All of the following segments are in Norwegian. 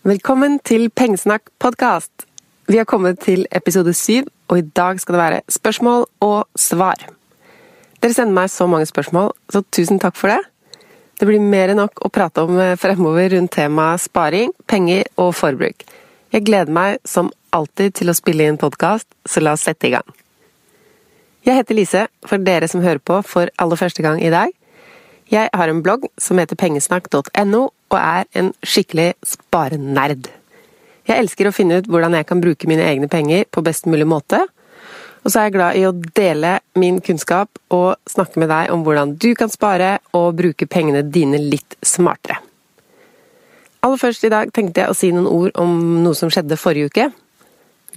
Velkommen til Pengesnakk podkast. Vi har kommet til episode syv, og i dag skal det være spørsmål og svar. Dere sender meg så mange spørsmål, så tusen takk for det. Det blir mer enn nok å prate om eh, fremover rundt temaet sparing, penger og forbruk. Jeg gleder meg som alltid til å spille inn podkast, så la oss sette i gang. Jeg heter Lise, for dere som hører på for aller første gang i dag. Jeg har en blogg som heter pengesnakk.no, og er en skikkelig sparenerd. Jeg elsker å finne ut hvordan jeg kan bruke mine egne penger på best mulig måte. Og så er jeg glad i å dele min kunnskap og snakke med deg om hvordan du kan spare og bruke pengene dine litt smartere. Aller først i dag tenkte jeg å si noen ord om noe som skjedde forrige uke.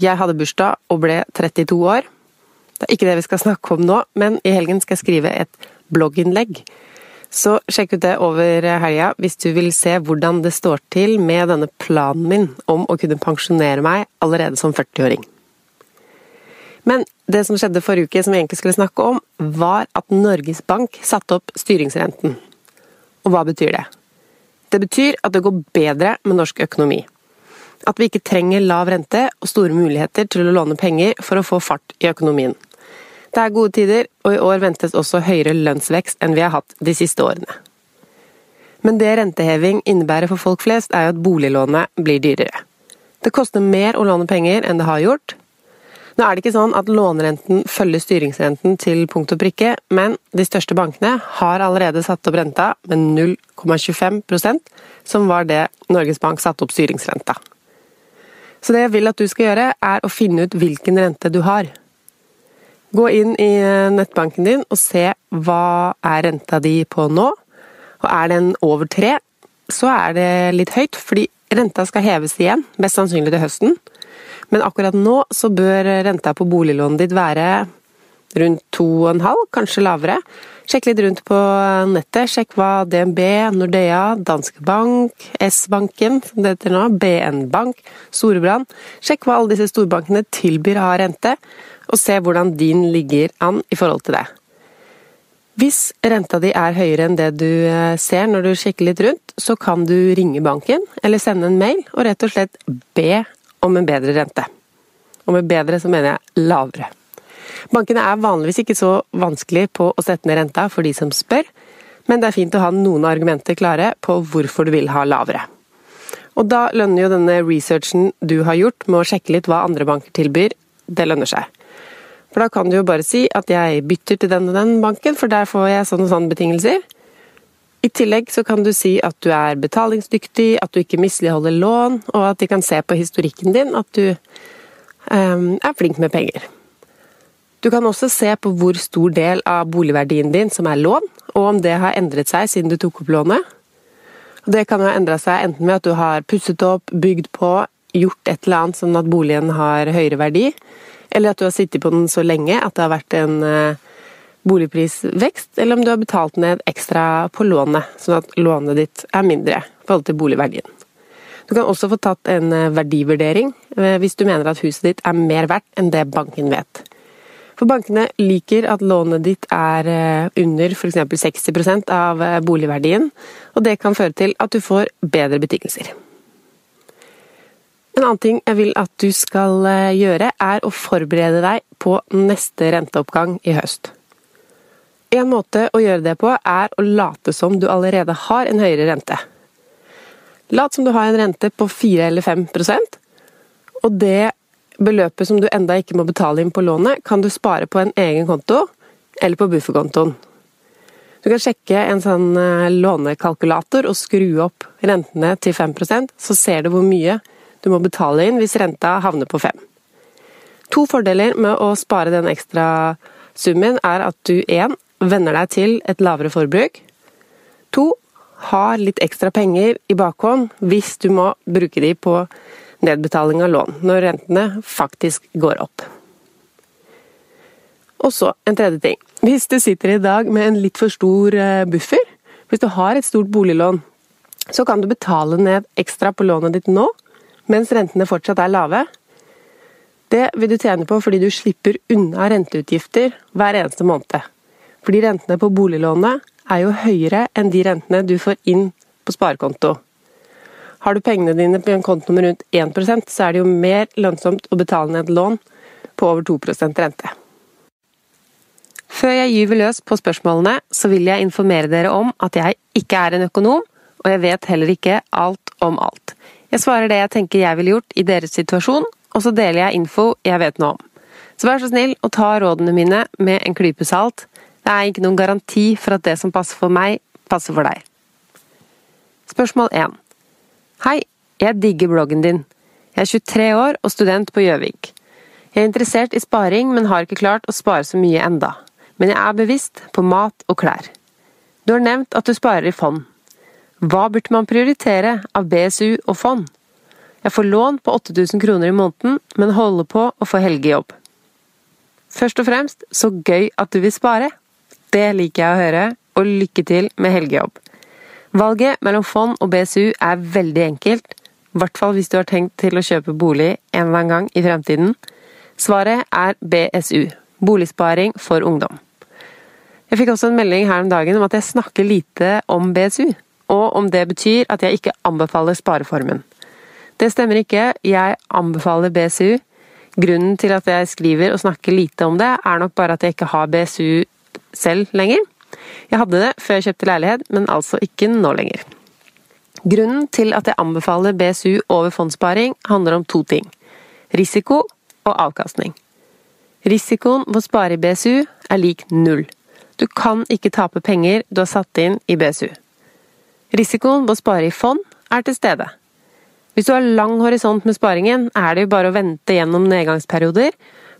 Jeg hadde bursdag og ble 32 år. Det er ikke det vi skal snakke om nå, men i helgen skal jeg skrive et blogginnlegg så sjekk ut det over helga hvis du vil se hvordan det står til med denne planen min om å kunne pensjonere meg allerede som 40-åring. Men det som skjedde forrige uke, som vi egentlig skulle snakke om, var at Norges Bank satte opp styringsrenten. Og hva betyr det? Det betyr at det går bedre med norsk økonomi. At vi ikke trenger lav rente og store muligheter til å låne penger for å få fart i økonomien. Det er gode tider, og i år ventes også høyere lønnsvekst enn vi har hatt de siste årene. Men det renteheving innebærer for folk flest, er jo at boliglånet blir dyrere. Det koster mer å låne penger enn det har gjort. Nå er det ikke sånn at lånerenten følger styringsrenten til punkt og prikke, men de største bankene har allerede satt opp renta med 0,25% som var det Norges Bank satte opp styringsrenta. Så det jeg vil at du skal gjøre, er å finne ut hvilken rente du har. Gå inn i nettbanken din og se hva er renta di på nå. Og er den over tre, så er det litt høyt, fordi renta skal heves igjen, mest sannsynlig til høsten. Men akkurat nå så bør renta på boliglånet ditt være rundt 2,5, kanskje lavere. Sjekk litt rundt på nettet. Sjekk hva DNB, Nordea, Danske Bank, S-banken, som det heter nå, BN Bank, Storebrand Sjekk hva alle disse storbankene tilbyr av rente, og se hvordan din ligger an i forhold til det. Hvis renta di er høyere enn det du eh, ser når du sjekker litt rundt, så kan du ringe banken eller sende en mail og rett og slett be om en bedre rente. Og med bedre så mener jeg lavere. Bankene er vanligvis ikke så vanskelig på å sette ned renta for de som spør, men det er fint å ha noen argumenter klare på hvorfor du vil ha lavere. Og da lønner jo denne researchen du har gjort med å sjekke litt hva andre banker tilbyr, det lønner seg. For da kan du jo bare si at jeg bytter til den og den banken, for der får jeg sånne og sånne betingelser. I tillegg så kan du si at du er betalingsdyktig, at du ikke misligholder lån, og at de kan se på historikken din at du um, er flink med penger. Du kan også se på hvor stor del av boligverdien din som er lån, og om det har endret seg siden du tok opp lånet. Det kan jo ha endra seg enten med at du har pusset opp, bygd på, gjort et eller annet sånn at boligen har høyere verdi, eller at du har sittet på den så lenge at det har vært en uh, boligprisvekst, eller om du har betalt ned ekstra på lånet, sånn at lånet ditt er mindre i forhold til boligverdien. Du kan også få tatt en eh, verdivurdering eh, hvis du mener at huset ditt er mer verdt enn det banken vet. For bankene liker at lånet ditt er eh, under f.eks. 60% av boligverdien, og det kan føre til at du får bedre betingelser. En annen ting jeg vil at du skal gjøre, er å forberede deg på neste renteoppgang i høst. En måte å gjøre det på er å late som du allerede har en høyere rente. Lat som du har en rente på 4 eller 5% og det beløpet som du enda ikke må betale inn på lånet, kan du spare på en egen konto eller på bufferkontoen. Du kan sjekke en sånn eh, lånekalkulator og skru opp rentene til 5% så ser du hvor mye du må betale inn hvis renta havner på fem. To fordeler med å spare den ekstra summen er at du 1 venner deg til et lavere forbruk. To, har litt ekstra penger i bakhånd hvis du må bruke de på nedbetaling av lån, når rentene faktisk går opp. Og så en tredje ting. Hvis du sitter i dag med en litt for stor eh, buffer, hvis du har et stort boliglån, så kan du betale ned ekstra på lånet ditt nå, mens rentene fortsatt er lave. Det vil du tjene på fordi du slipper unna renteutgifter hver eneste måned. Fordi rentene på boliglånet er jo høyere enn de rentene du får inn på sparekonto. Har du pengene dine på en konto med rundt 1% så er det jo mer lønnsomt å betale ned lån på over 2 rente. Før jeg gyver løs på spørsmålene, så vil jeg informere dere om at jeg ikke er en økonom, og jeg vet heller ikke alt om alt. Jeg svarer det jeg tenker jeg ville gjort i deres situasjon, og så deler jeg info jeg vet noe om. Så vær så snill å ta rådene mine med en klype salt, det er ikke noen garanti for at det som passer for meg, passer for deg. Spørsmål 1. Hei, jeg digger bloggen din. Jeg er 23 år og student på Gjøvik. Jeg er interessert i sparing, men har ikke klart å spare så mye enda. Men jeg er bevisst på mat og klær. Du har nevnt at du sparer i fond. Hva burde man prioritere av BSU og fond? Jeg får lån på 8000 kroner i måneden, men holder på å få helgejobb. Først og fremst, så gøy at du vil spare! Det liker jeg å høre, og lykke til med helgejobb. Valget mellom fond og BSU er veldig enkelt, i hvert fall hvis du har tenkt til å kjøpe bolig en eller annen gang i fremtiden. Svaret er BSU, boligsparing for ungdom. Jeg fikk også en melding her om dagen om at jeg snakker lite om BSU, og om det betyr at jeg ikke anbefaler spareformen. Det stemmer ikke, jeg anbefaler BSU. Grunnen til at jeg skriver og snakker lite om det, er nok bare at jeg ikke har BSU selv lenger. Jeg hadde det før jeg kjøpte leilighet, men altså ikke nå lenger. Grunnen til at jeg anbefaler BSU over fondssparing, handler om to ting. Risiko og avkastning. Risikoen ved å spare i BSU er lik null. Du kan ikke tape penger du har satt inn i BSU. Risikoen ved å spare i fond er til stede. Hvis du har lang horisont med sparingen, er det jo bare å vente gjennom nedgangsperioder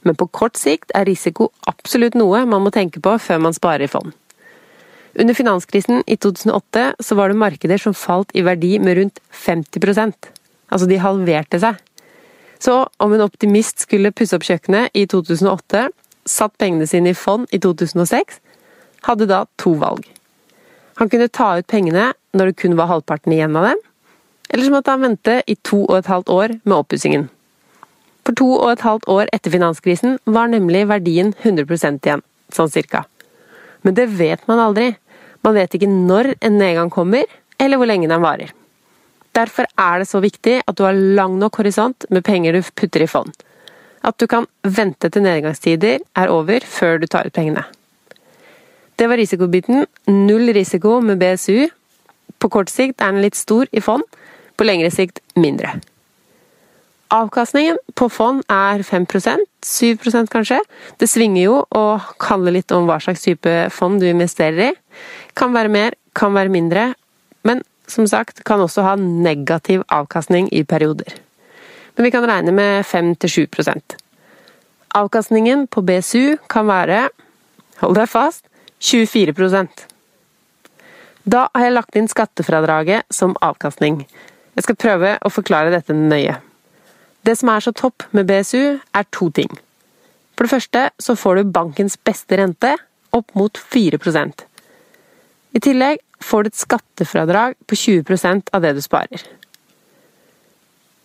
men på kort sikt er risiko absolutt noe man må tenke på før man sparer i fond. Under finanskrisen i 2008 så var det markeder som falt i verdi med rundt 50% Altså de halverte seg. Så om en optimist skulle pusse opp kjøkkenet i 2008, satt pengene sine i fond i 2006, hadde da to valg. Han kunne ta ut pengene når det kun var halvparten igjen av dem, eller så måtte han vente i to og et halvt år med oppussingen. For to og et halvt år etter finanskrisen var nemlig verdien 100% igjen, sånn cirka. Men det vet man aldri. Man vet ikke når en nedgang kommer, eller hvor lenge den varer. Derfor er det så viktig at du har lang nok horisont med penger du putter i fond. At du kan vente til nedgangstider er over før du tar ut pengene. Det var risikobiten. Null risiko med BSU. På kort sikt er den litt stor i fond, på lengre sikt mindre. Avkastningen på fond er 5% 7% kanskje. Det svinger jo og handler litt om hva slags type fond du investerer i. Kan være mer, kan være mindre, men som sagt kan også ha negativ avkastning i perioder. Men vi kan regne med 5-7% Avkastningen på BSU kan være, hold deg fast, 24 Da har jeg lagt inn skattefradraget som avkastning. Jeg skal prøve å forklare dette nøye. Det som er så topp med BSU, er to ting. For det første så får du bankens beste rente, opp mot 4% I tillegg får du et skattefradrag på 20% av det du sparer.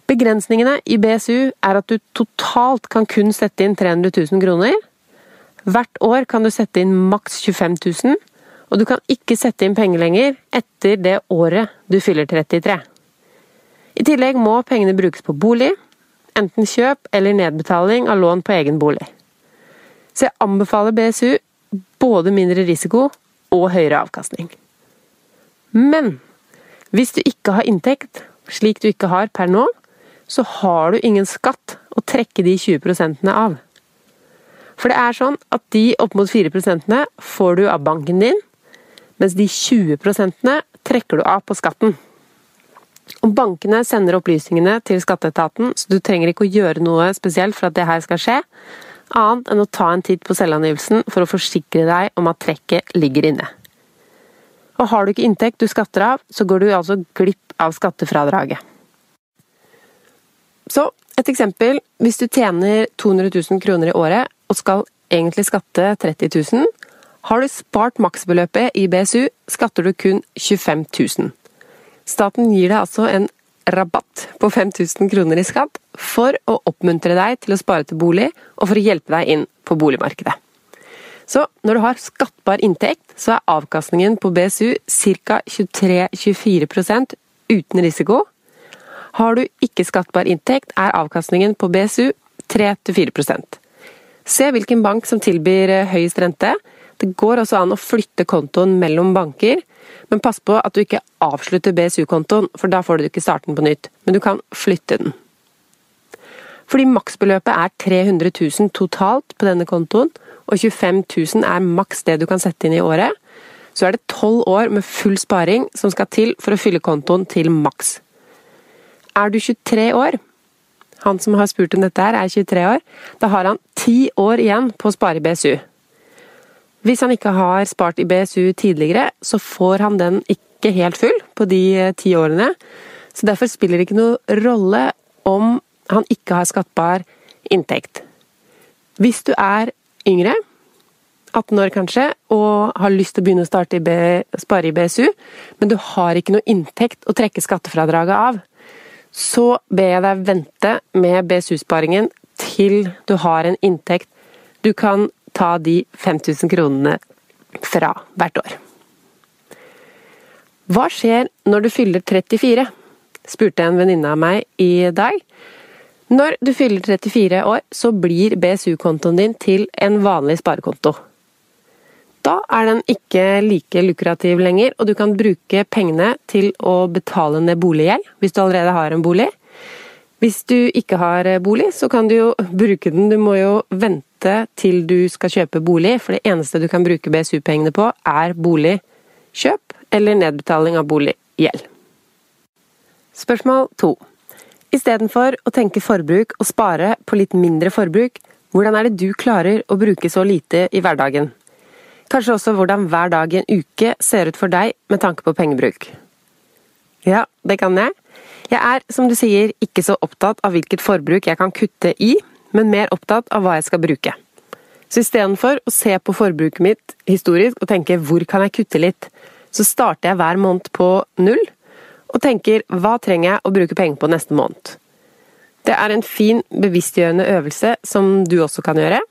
Begrensningene i BSU er at du totalt kan kun sette inn 300 000 kroner. Hvert år kan du sette inn maks 25 000, og du kan ikke sette inn penger lenger etter det året du fyller 33. I tillegg må pengene brukes på bolig, enten kjøp eller nedbetaling av lån på egen bolig. Så jeg anbefaler BSU både mindre risiko og høyere avkastning. Men hvis du ikke har inntekt, slik du ikke har per nå, så har du ingen skatt å trekke de 20% av. For det er sånn at de opp mot 4% får du av banken din, mens de 20 trekker du av på skatten. Og bankene sender opplysningene til skatteetaten, så du trenger ikke å gjøre noe spesielt for at det her skal skje, annet enn å ta en titt på selvangivelsen for å forsikre deg om at trekket ligger inne. Og har du ikke inntekt du skatter av, så går du altså glipp av skattefradraget. Så et eksempel. Hvis du tjener 200 000 kroner i året og skal egentlig skatte 30 000, har du spart maksbeløpet i BSU, skatter du kun 25 000. Staten gir deg altså en rabatt på 5000 kroner i skatt for å oppmuntre deg til å spare til bolig, og for å hjelpe deg inn på boligmarkedet. Så når du har skattbar inntekt, så er avkastningen på BSU ca. 23-24% uten risiko. Har du ikke skattbar inntekt, er avkastningen på BSU 3-4% Se hvilken bank som tilbyr høyest rente. Det går også an å flytte kontoen mellom banker, men pass på at du ikke avslutter BSU-kontoen, for da får du ikke starten på nytt. Men du kan flytte den. Fordi maksbeløpet er 300 000 totalt på denne kontoen, og 25 000 er maks det du kan sette inn i året, så er det tolv år med full sparing som skal til for å fylle kontoen til maks. Er du 23 år, han som har spurt om dette her, er 23 år, da har han ti år igjen på å spare BSU. Hvis han ikke har spart i BSU tidligere, så får han den ikke helt full på de eh, ti årene. Så derfor spiller det ikke noe rolle om han ikke har skattbar inntekt. Hvis du er yngre, 18 år kanskje, og har lyst til å begynne å i spare i BSU, men du har ikke noe inntekt å trekke skattefradraget av, så ber jeg deg vente med BSU-sparingen til du har en inntekt du kan ta de 5000 kronene fra hvert år. Hva skjer når du fyller 34? spurte en venninne av meg i dag. Når du fyller 34 år, så blir BSU-kontoen din til en vanlig sparekonto. Da er den ikke like lukrativ lenger, og du kan bruke pengene til å betale ned boliggjeld, hvis du allerede har en bolig. Hvis du ikke har bolig, så kan du jo bruke den, du må jo vente vente til du skal kjøpe bolig, for det eneste du kan bruke BSU-pengene på, er boligkjøp eller nedbetaling av boliggjeld. Spørsmål to. Istedenfor å tenke forbruk og spare på litt mindre forbruk, hvordan er det du klarer å bruke så lite i hverdagen? Kanskje også hvordan hver dag i en uke ser ut for deg med tanke på pengebruk? Ja, det kan jeg. Jeg er, som du sier, ikke så opptatt av hvilket forbruk jeg kan kutte i, men mer opptatt av hva jeg skal bruke. Så istedenfor å se på forbruket mitt historisk og tenke hvor kan jeg kutte litt, så starter jeg hver måned på null og tenker hva trenger jeg å bruke penger på neste måned. Det er en fin, bevisstgjørende øvelse som du også kan gjøre.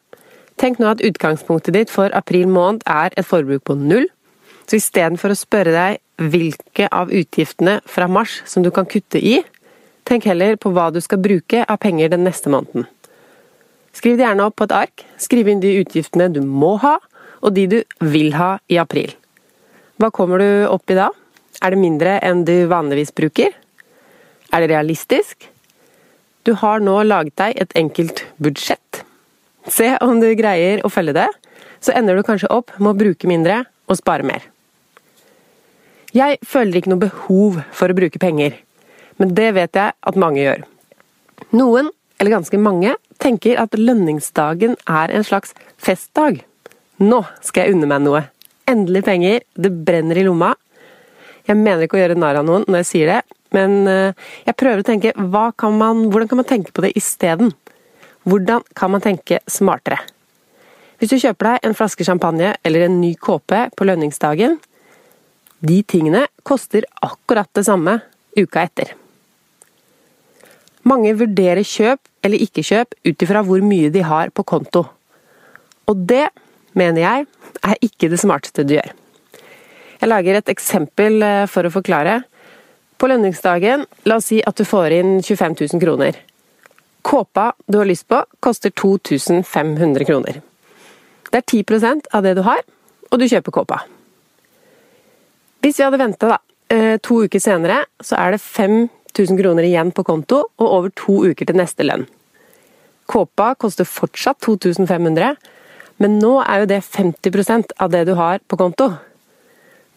Tenk nå at utgangspunktet ditt for april måned er et forbruk på null. Så istedenfor å spørre deg hvilke av utgiftene fra mars som du kan kutte i, tenk heller på hva du skal bruke av penger den neste måneden. Skriv det gjerne opp på et ark. Skriv inn de utgiftene du må ha, og de du vil ha i april. Hva kommer du opp i da? Er det mindre enn du vanligvis bruker? Er det realistisk? Du har nå laget deg et enkelt budsjett. Se om du greier å følge det, så ender du kanskje opp med å bruke mindre og spare mer. Jeg føler ikke noe behov for å bruke penger, men det vet jeg at mange gjør. Noen, eller ganske mange, tenker at lønningsdagen er en slags festdag. Nå skal jeg unne meg noe. Endelig penger, det brenner i lomma. Jeg mener ikke å gjøre narr av noen når jeg sier det, men eh, jeg prøver å tenke kan man, hvordan kan man tenke på det isteden? Hvordan kan man tenke smartere? Hvis du kjøper deg en flaske champagne eller en ny kåpe på lønningsdagen, de tingene koster akkurat det samme uka etter. Mange vurderer kjøp eller ikke kjøp ut ifra hvor mye de har på konto. Og det, mener jeg, er ikke det smarteste du gjør. Jeg lager et eksempel eh, for å forklare. På lønningsdagen, la oss si at du får inn 25 000 kroner. Kåpa du har lyst på, koster 2500 kroner. Det er 10% av det du har, og du kjøper kåpa. Hvis vi hadde venta eh, to uker senere, så er det 5000 kroner igjen på konto og over to uker til neste lønn. Kåpa koster fortsatt 2500, men nå er jo det 50% av det du har på konto.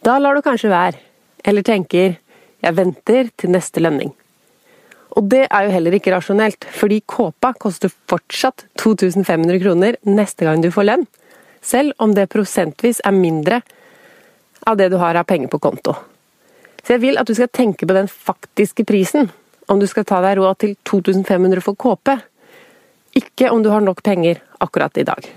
Da lar du kanskje være, eller tenker 'jeg venter til neste lønning'. Og det er jo heller ikke rasjonelt, fordi kåpa koster fortsatt 2500 kroner neste gang du får lønn, selv om det prosentvis er mindre av det du har av penger på konto. Så jeg vil at du skal tenke på den faktiske prisen, om du skal ta deg råd til 2500 for kåpe, ikke om du har nok penger akkurat i dag.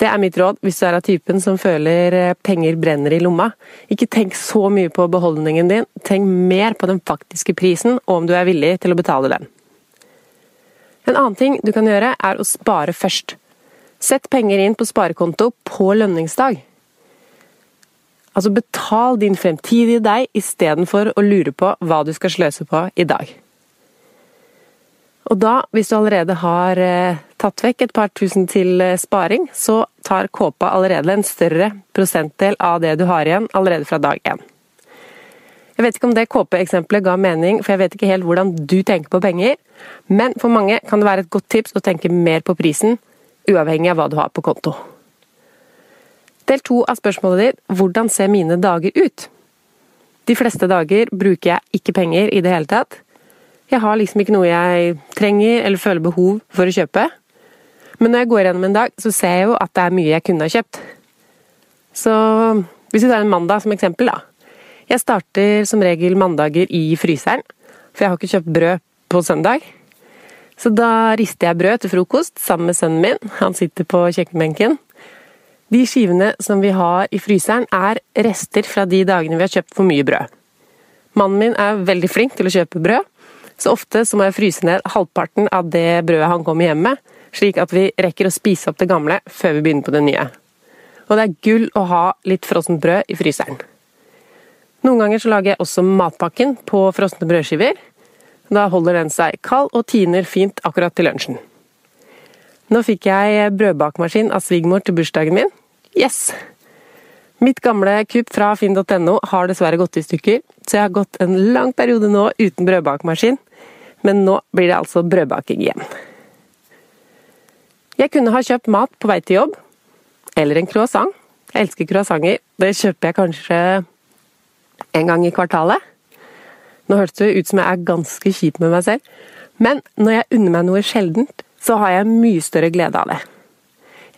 Det er mitt råd hvis du er av typen som føler eh, penger brenner i lomma. Ikke tenk så mye på beholdningen din, tenk mer på den faktiske prisen, og om du er villig til å betale den. En annen ting du kan gjøre, er å spare først. Sett penger inn på sparekonto på lønningsdag. Altså betal din fremtidige deg istedenfor å lure på hva du skal sløse på i dag. Og da, hvis du allerede har eh, tatt vekk et par tusen til eh, sparing, så tar kåpa allerede en større prosentdel av det du har igjen allerede fra dag én. Jeg vet ikke om det kåpeeksempelet ga mening, for jeg vet ikke helt hvordan du tenker på penger, men for mange kan det være et godt tips å tenke mer på prisen, uavhengig av hva du har på konto. Del to av spørsmålet ditt hvordan ser mine dager ut? De fleste dager bruker jeg ikke penger i det hele tatt. Jeg har liksom ikke noe jeg trenger eller føler behov for å kjøpe. Men når jeg går gjennom en dag, så ser jeg jo at det er mye jeg kunne ha kjøpt. Så hvis vi tar en mandag som eksempel, da. Jeg starter som regel mandager i fryseren, for jeg har ikke kjøpt brød på søndag. Så da rister jeg brød til frokost sammen med sønnen min. Han sitter på kjøkkenbenken. De skivene som vi har i fryseren, er rester fra de dagene vi har kjøpt for mye brød. Mannen min er veldig flink til å kjøpe brød, så ofte så må jeg fryse ned halvparten av det brødet han kommer hjem med, slik at vi rekker å spise opp det gamle før vi begynner på det nye. Og det er gull å ha litt frossent brød i fryseren. Noen ganger så lager jeg også matpakken på frosne brødskiver. Da holder den seg kald og tiner fint akkurat til lunsjen. Nå fikk jeg brødbakemaskin av svigermor til bursdagen min, Yes! Mitt gamle kupp fra finn.no har dessverre gått i stykker, så jeg har gått en lang periode nå uten brødbakemaskin. Men nå blir det altså brødbaking igjen. Jeg kunne ha kjøpt mat på vei til jobb, eller en croissant. Jeg elsker croissanter. Det kjøper jeg kanskje en gang i kvartalet. Nå hørtes det ut som jeg er ganske kjip med meg selv, men når jeg unner meg noe sjeldent, så har jeg mye større glede av det.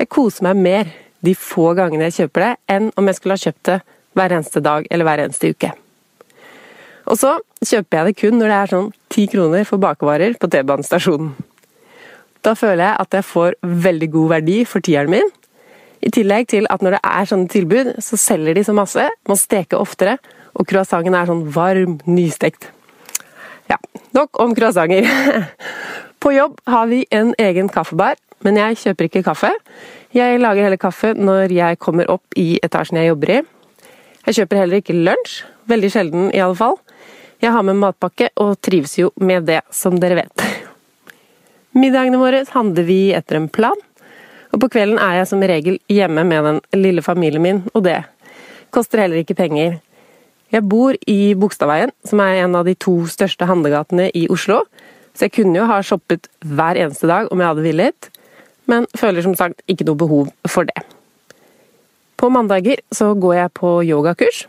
Jeg koser meg mer de få gangene jeg kjøper det, enn om jeg skulle ha kjøpt det hver eneste dag eller hver eneste uke. Og så kjøper jeg det kun når det er sånn ti kroner for bakevarer på T-banestasjonen. Da føler jeg at jeg får veldig god verdi for tieren min. I tillegg til at når det er sånne tilbud, så selger de så masse, må steke oftere, og croissanten er sånn varm, nystekt. Ja, nok om croissanter. På jobb har vi en egen kaffebar, men jeg kjøper ikke kaffe. Jeg lager heller kaffe når jeg kommer opp i etasjen jeg jobber i. Jeg kjøper heller ikke lunsj. Veldig sjelden, i alle fall. Jeg har med matpakke, og trives jo med det, som dere vet. Middagene våre handler vi etter en plan, og på kvelden er jeg som regel hjemme med den lille familien min, og det koster heller ikke penger. Jeg bor i Bogstadveien, som er en av de to største handlegatene i Oslo, Så jeg kunne jo ha shoppet hver eneste dag om jeg hadde villet, men føler som sagt ikke noe behov for det. På mandager så går jeg på yogakurs.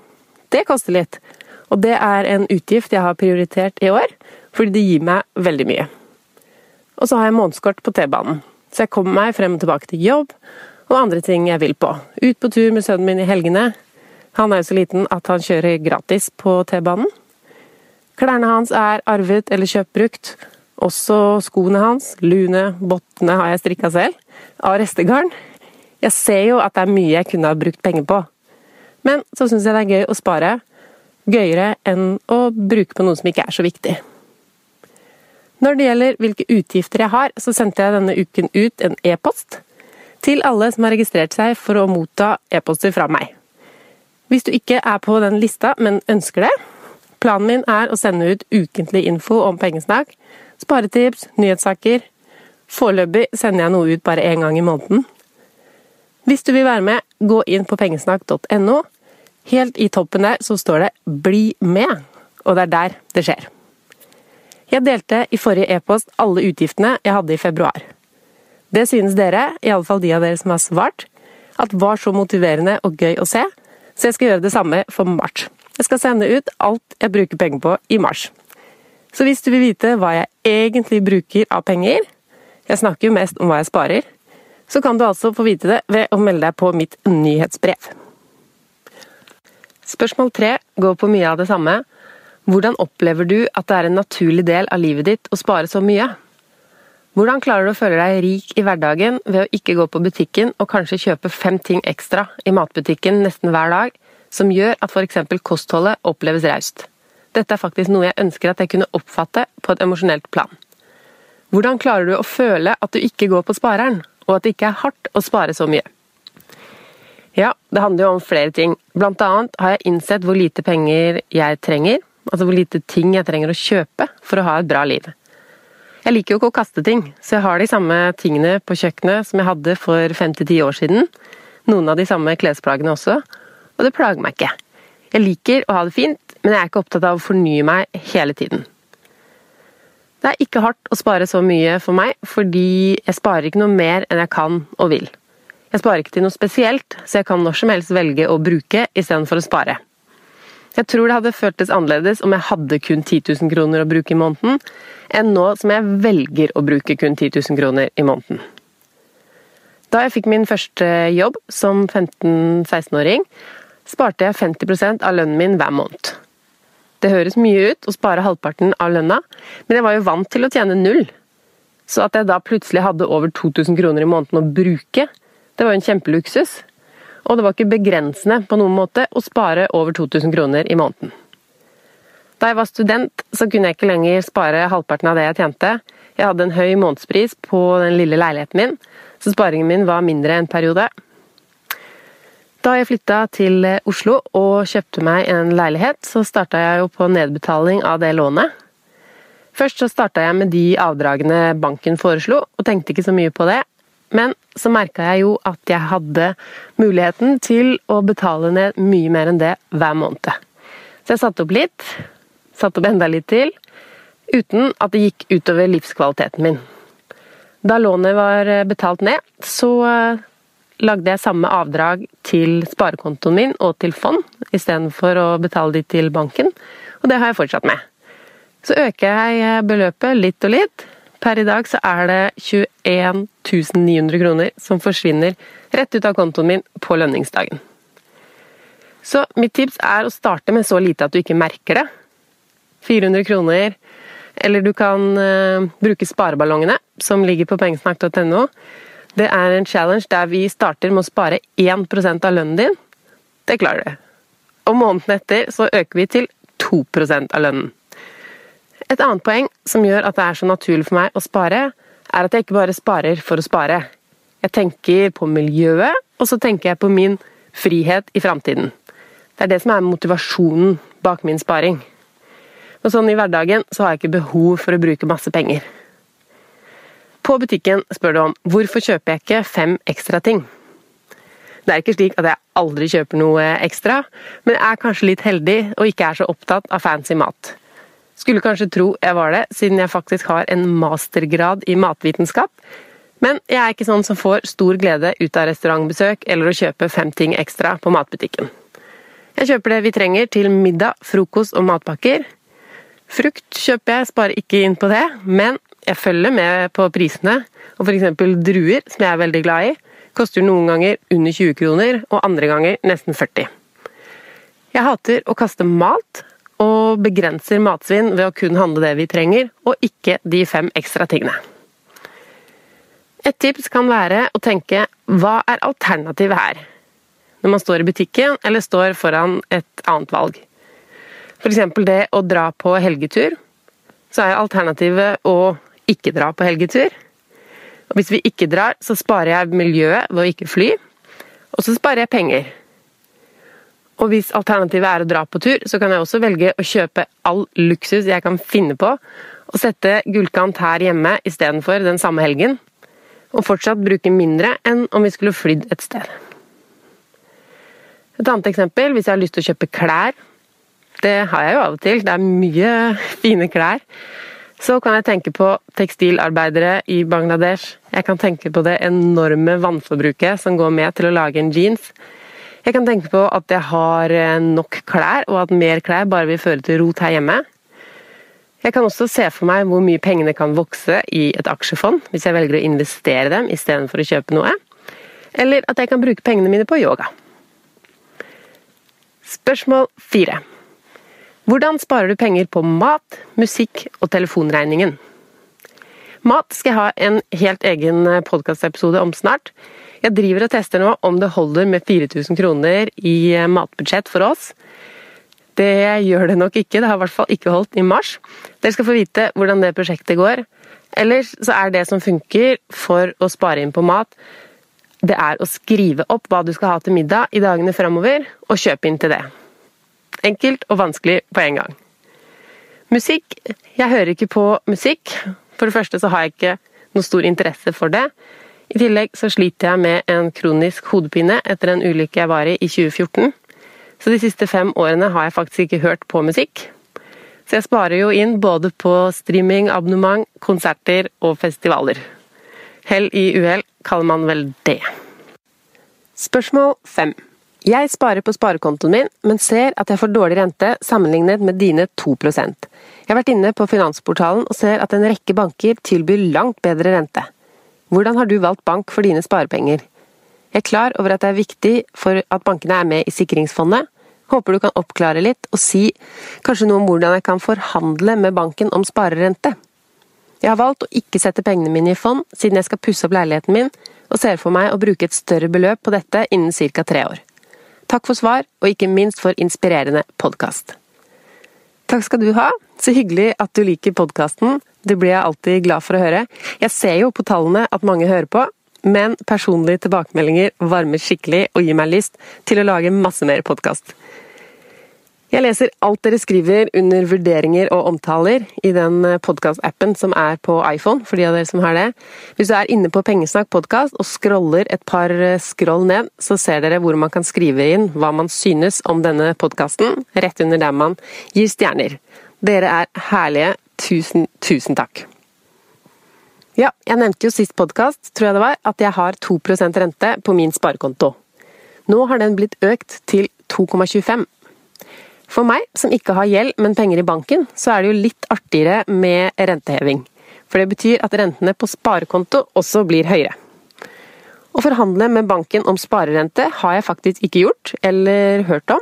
Det koster litt, og det er en utgift jeg har prioritert i år, fordi det gir meg veldig mye. Og så har jeg månedskort på T-banen, så jeg kommer meg frem og tilbake til jobb og andre ting jeg vil på. Ut på tur med sønnen min i helgene. Han er jo så liten at han kjører gratis på T-banen. Klærne hans er arvet eller kjøpt brukt. Også skoene hans, lune, bottene har jeg strikka selv, av restegarn. Jeg ser jo at det er mye jeg kunne ha brukt penger på. Men så syns jeg det er gøy å spare. Gøyere enn å bruke på noe som ikke er så viktig. Når det gjelder hvilke utgifter jeg har, så sendte jeg denne uken ut en e-post til alle som har registrert seg for å motta e-poster fra meg. Hvis du ikke er på den lista, men ønsker det Planen min er å sende ut ukentlig info om pengesnakk, sparetips, nyhetssaker. Foreløpig sender jeg noe ut bare én gang i måneden. Hvis du vil være med, gå inn på pengesnakk.no. Helt i toppen der så står det 'Bli med', og det er der det skjer. Jeg delte i forrige e-post alle utgiftene jeg hadde i februar. Det synes dere, iallfall de av dere som har svart, at var så motiverende og gøy å se, så jeg skal gjøre det samme for mars. Jeg skal sende ut alt jeg bruker penger på i mars. Så hvis du vil vite hva jeg egentlig bruker av penger, jeg snakker jo mest om hva jeg sparer, så kan du altså få vite det ved å melde deg på mitt nyhetsbrev. Spørsmål tre går på mye av det samme. Hvordan opplever du at det er en naturlig del av livet ditt å spare så mye? Hvordan klarer du å føle deg rik i hverdagen ved å ikke gå på butikken og kanskje kjøpe fem ting ekstra i matbutikken nesten hver dag, som gjør at f.eks. kostholdet oppleves raust? Dette er faktisk noe jeg ønsker at jeg kunne oppfatte på et emosjonelt plan. Hvordan klarer du å føle at du ikke går på spareren, og at det ikke er hardt å spare så mye? Ja, det handler jo om flere ting. Blant annet har jeg innsett hvor lite penger jeg trenger, altså hvor lite ting jeg trenger å kjøpe for å ha et bra liv. Jeg liker jo ikke å kaste ting, så jeg har de samme tingene på kjøkkenet som jeg hadde for fem til ti år siden. Noen av de samme klesplaggene også, og det plager meg ikke. Jeg liker å ha det fint, men jeg er ikke opptatt av å fornye meg hele tiden. Det er ikke hardt å spare så mye for meg, fordi jeg sparer ikke noe mer enn jeg kan og vil. Jeg sparer ikke til noe spesielt, så jeg kan når som helst velge å bruke istedenfor å spare. Jeg tror det hadde føltes annerledes om jeg hadde kun 10 000 kroner å bruke i måneden, enn nå som jeg velger å bruke kun 10 000 kroner i måneden. Da jeg fikk min første jobb som 15-16-åring, sparte jeg 50% av lønnen min hver måned. Det høres mye ut å spare halvparten av lønna, men jeg var jo vant til å tjene null. Så at jeg da plutselig hadde over 2000 kroner i måneden å bruke, det var jo en kjempeluksus og det var ikke begrensende på noen måte å spare over 2000 kroner i måneden. Da jeg var student, så kunne jeg ikke lenger spare halvparten av det jeg tjente. Jeg hadde en høy månedspris på den lille leiligheten min, så sparingen min var mindre en periode. Da jeg flytta til Oslo og kjøpte meg en leilighet, så starta jeg jo på nedbetaling av det lånet. Først så starta jeg med de avdragene banken foreslo, og tenkte ikke så mye på det, men så merka jeg jo at jeg hadde muligheten til å betale ned mye mer enn det hver måned. Så jeg satte opp litt, satte opp enda litt til, uten at det gikk utover livskvaliteten min. Da lånet var betalt ned, så eh, lagde jeg samme avdrag til sparekontoen min og til fond, istedenfor å betale de til banken, og det har jeg fortsatt med. Så øker jeg beløpet litt og litt, Per i dag så er det 21 900 kroner som forsvinner rett ut av kontoen min på lønningsdagen. Så mitt tips er å starte med så lite at du ikke merker det. 400 kroner, eller du kan uh, bruke spareballongene som ligger på pengesnakk.no. Det er en challenge der vi starter med å spare 1 av lønnen din. Det klarer du. Og måneden etter så øker vi til 2% av lønnen. Et annet poeng som gjør at det er så naturlig for meg å spare, er at jeg ikke bare sparer for å spare. Jeg tenker på miljøet, og så tenker jeg på min frihet i framtiden. Det er det som er motivasjonen bak min sparing. Og sånn i hverdagen så har jeg ikke behov for å bruke masse penger. På butikken spør du om hvorfor kjøper jeg ikke fem ekstra ting. Det er ikke slik at jeg aldri kjøper noe ekstra, men jeg er kanskje litt heldig og ikke er så opptatt av fancy mat. Skulle kanskje tro jeg var det, siden jeg faktisk har en mastergrad i matvitenskap. Men jeg er ikke sånn som får stor glede ut av restaurantbesøk eller å kjøpe fem ting ekstra på matbutikken. Jeg kjøper det vi trenger til middag, frokost og matpakker. Frukt kjøper jeg, sparer ikke inn på det, men jeg følger med på prisene. Og f.eks. druer, som jeg er veldig glad i, koster noen ganger under 20 kroner, og andre ganger nesten 40. Jeg hater å kaste mat, og begrenser matsvinn ved å kun handle det vi trenger, og ikke de fem ekstra tingene. Et tips kan være å tenke hva er alternativet her? Når man står i butikken eller står foran et annet valg. F.eks. det å dra på helgetur. Så er alternativet å ikke dra på helgetur. Og hvis vi ikke drar, så sparer jeg miljøet ved å ikke fly. Og så sparer jeg penger. Og hvis alternativet er å dra på tur, så kan jeg også velge å kjøpe all luksus jeg kan finne på, og sette gullkant her hjemme istedenfor den samme helgen. Og fortsatt bruke mindre enn om vi skulle flydd et sted. Et annet eksempel, hvis jeg har lyst til å kjøpe klær. Det har jeg jo av og til, det er mye fine klær. Så kan jeg tenke på tekstilarbeidere i Bangladesh. Jeg kan tenke på det enorme vannforbruket som går med til å lage en jeans. Jeg kan tenke på at jeg har eh, nok klær, og at mer klær bare vil føre til rot her hjemme. Jeg kan også se for meg hvor mye pengene kan vokse i et aksjefond, hvis jeg velger å investere dem istedenfor å kjøpe noe. Eller at jeg kan bruke pengene mine på yoga. Spørsmål fire. Hvordan sparer du penger på mat, musikk og telefonregningen? Mat skal jeg ha en helt egen podkastepisode om snart. Jeg driver og tester nå om det holder med 4000 kroner i matbudsjett for oss. Det gjør det nok ikke, det har i hvert fall ikke holdt i mars. Dere skal få vite hvordan det prosjektet går. Ellers så er det som funker for å spare inn på mat, det er å skrive opp hva du skal ha til middag i dagene framover, og kjøpe inn til det. Enkelt og vanskelig på en gang. Musikk Jeg hører ikke på musikk. For det første så har jeg ikke noe stor interesse for det. I tillegg så sliter jeg med en kronisk hodepine etter en ulykke jeg var i i 2014. Så de siste fem årene har jeg faktisk ikke hørt på musikk. Så jeg sparer jo inn både på streaming, abonnement, konserter og festivaler. Hell i uhell kaller man vel det. Spørsmål fem. Jeg sparer på sparekontoen min, men ser at jeg får dårlig rente sammenlignet med dine 2% Jeg har vært inne på Finansportalen og ser at en rekke banker tilbyr langt bedre rente. Hvordan har du valgt bank for dine sparepenger? Jeg er klar over at det er viktig for at bankene er med i sikringsfondet. Håper du kan oppklare litt og si kanskje noe om hvordan jeg kan forhandle med banken om sparerente. Jeg har valgt å ikke sette pengene mine i fond, siden jeg skal pusse opp leiligheten min, og ser for meg å bruke et større beløp på dette innen ca. tre år. Takk for svar, og ikke minst for inspirerende podkast. Takk skal du ha. Så hyggelig at du liker podkasten. Det blir jeg alltid glad for å høre. Jeg ser jo på tallene at mange hører på, men personlige tilbakemeldinger varmer skikkelig og gir meg lyst til å lage masse mer podkast. Jeg leser alt dere skriver under vurderinger og omtaler i den podkast-appen som er på iPhone, for de av dere som har det. Hvis du er inne på Pengesnakk podkast og scroller et par scroll ned, så ser dere hvor man kan skrive inn hva man synes om denne podkasten, rett under der man gir stjerner. Dere er herlige. Tusen, tusen takk. Ja, jeg nevnte jo sist podkast, tror jeg det var, at jeg har 2% rente på min sparekonto. Nå har den blitt økt til 2,25 for meg, som ikke har gjeld, men penger i banken, så er det jo litt artigere med renteheving. For det betyr at rentene på sparekonto også blir høyere. Å forhandle med banken om sparerente har jeg faktisk ikke gjort, eller hørt om.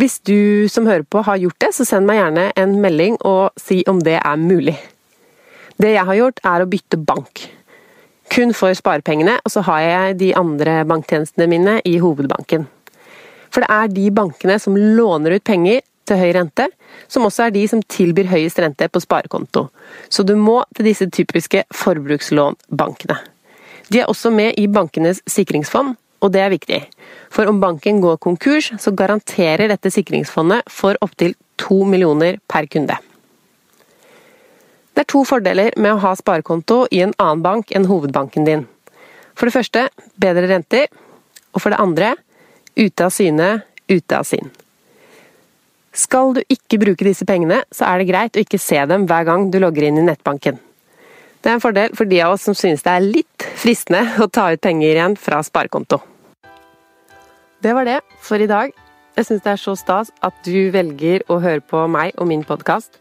Hvis du som hører på har gjort det, så send meg gjerne en melding og si om det er mulig. Det jeg har gjort, er å bytte bank. Kun for sparepengene, og så har jeg de andre banktjenestene mine i hovedbanken. For det er de bankene som låner ut penger til høy rente, som også er de som tilbyr høyest rente på sparekonto. Så du må til disse typiske forbrukslånbankene. De er også med i bankenes sikringsfond, og det er viktig. For om banken går konkurs, så garanterer dette sikringsfondet for opptil to millioner per kunde. Det er to fordeler med å ha sparekonto i en annen bank enn hovedbanken din. For det første bedre renter, og for det andre ute av syne, ute av sinn. Skal du ikke bruke disse pengene, så er det greit å ikke se dem hver gang du logger inn i nettbanken. Det er en fordel for de av oss som synes det er litt fristende å ta ut penger igjen fra sparekonto. Det var det for i dag. Jeg syns det er så stas at du velger å høre på meg og min podkast.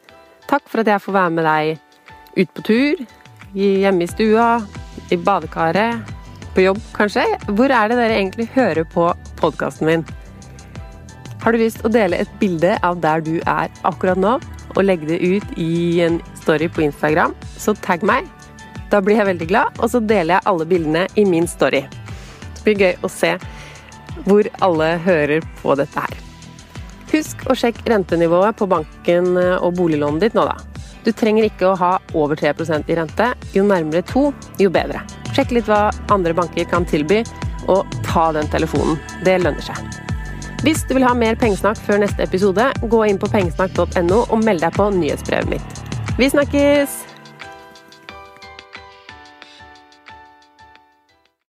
Takk for at jeg får være med deg ut på tur, hjemme i stua, i badekaret, på jobb kanskje. Hvor er det dere egentlig hører på podkasten min? Har du lyst å dele et bilde av der du er akkurat nå, og legge det ut i en story på Instagram, så tagg meg. Da blir jeg veldig glad, og så deler jeg alle bildene i min story. Det blir gøy å se hvor alle hører på dette her. Husk å sjekke rentenivået på banken og boliglånet ditt nå, da. Du trenger ikke å ha over 3% i rente. Jo nærmere to, jo bedre. Sjekk litt hva andre banker kan tilby, og ta den telefonen. Det lønner seg. Hvis du vil ha mer pengesnakk før neste episode, gå inn på pengesnakk.no og meld deg på nyhetsbrevet mitt. Vi snakkes!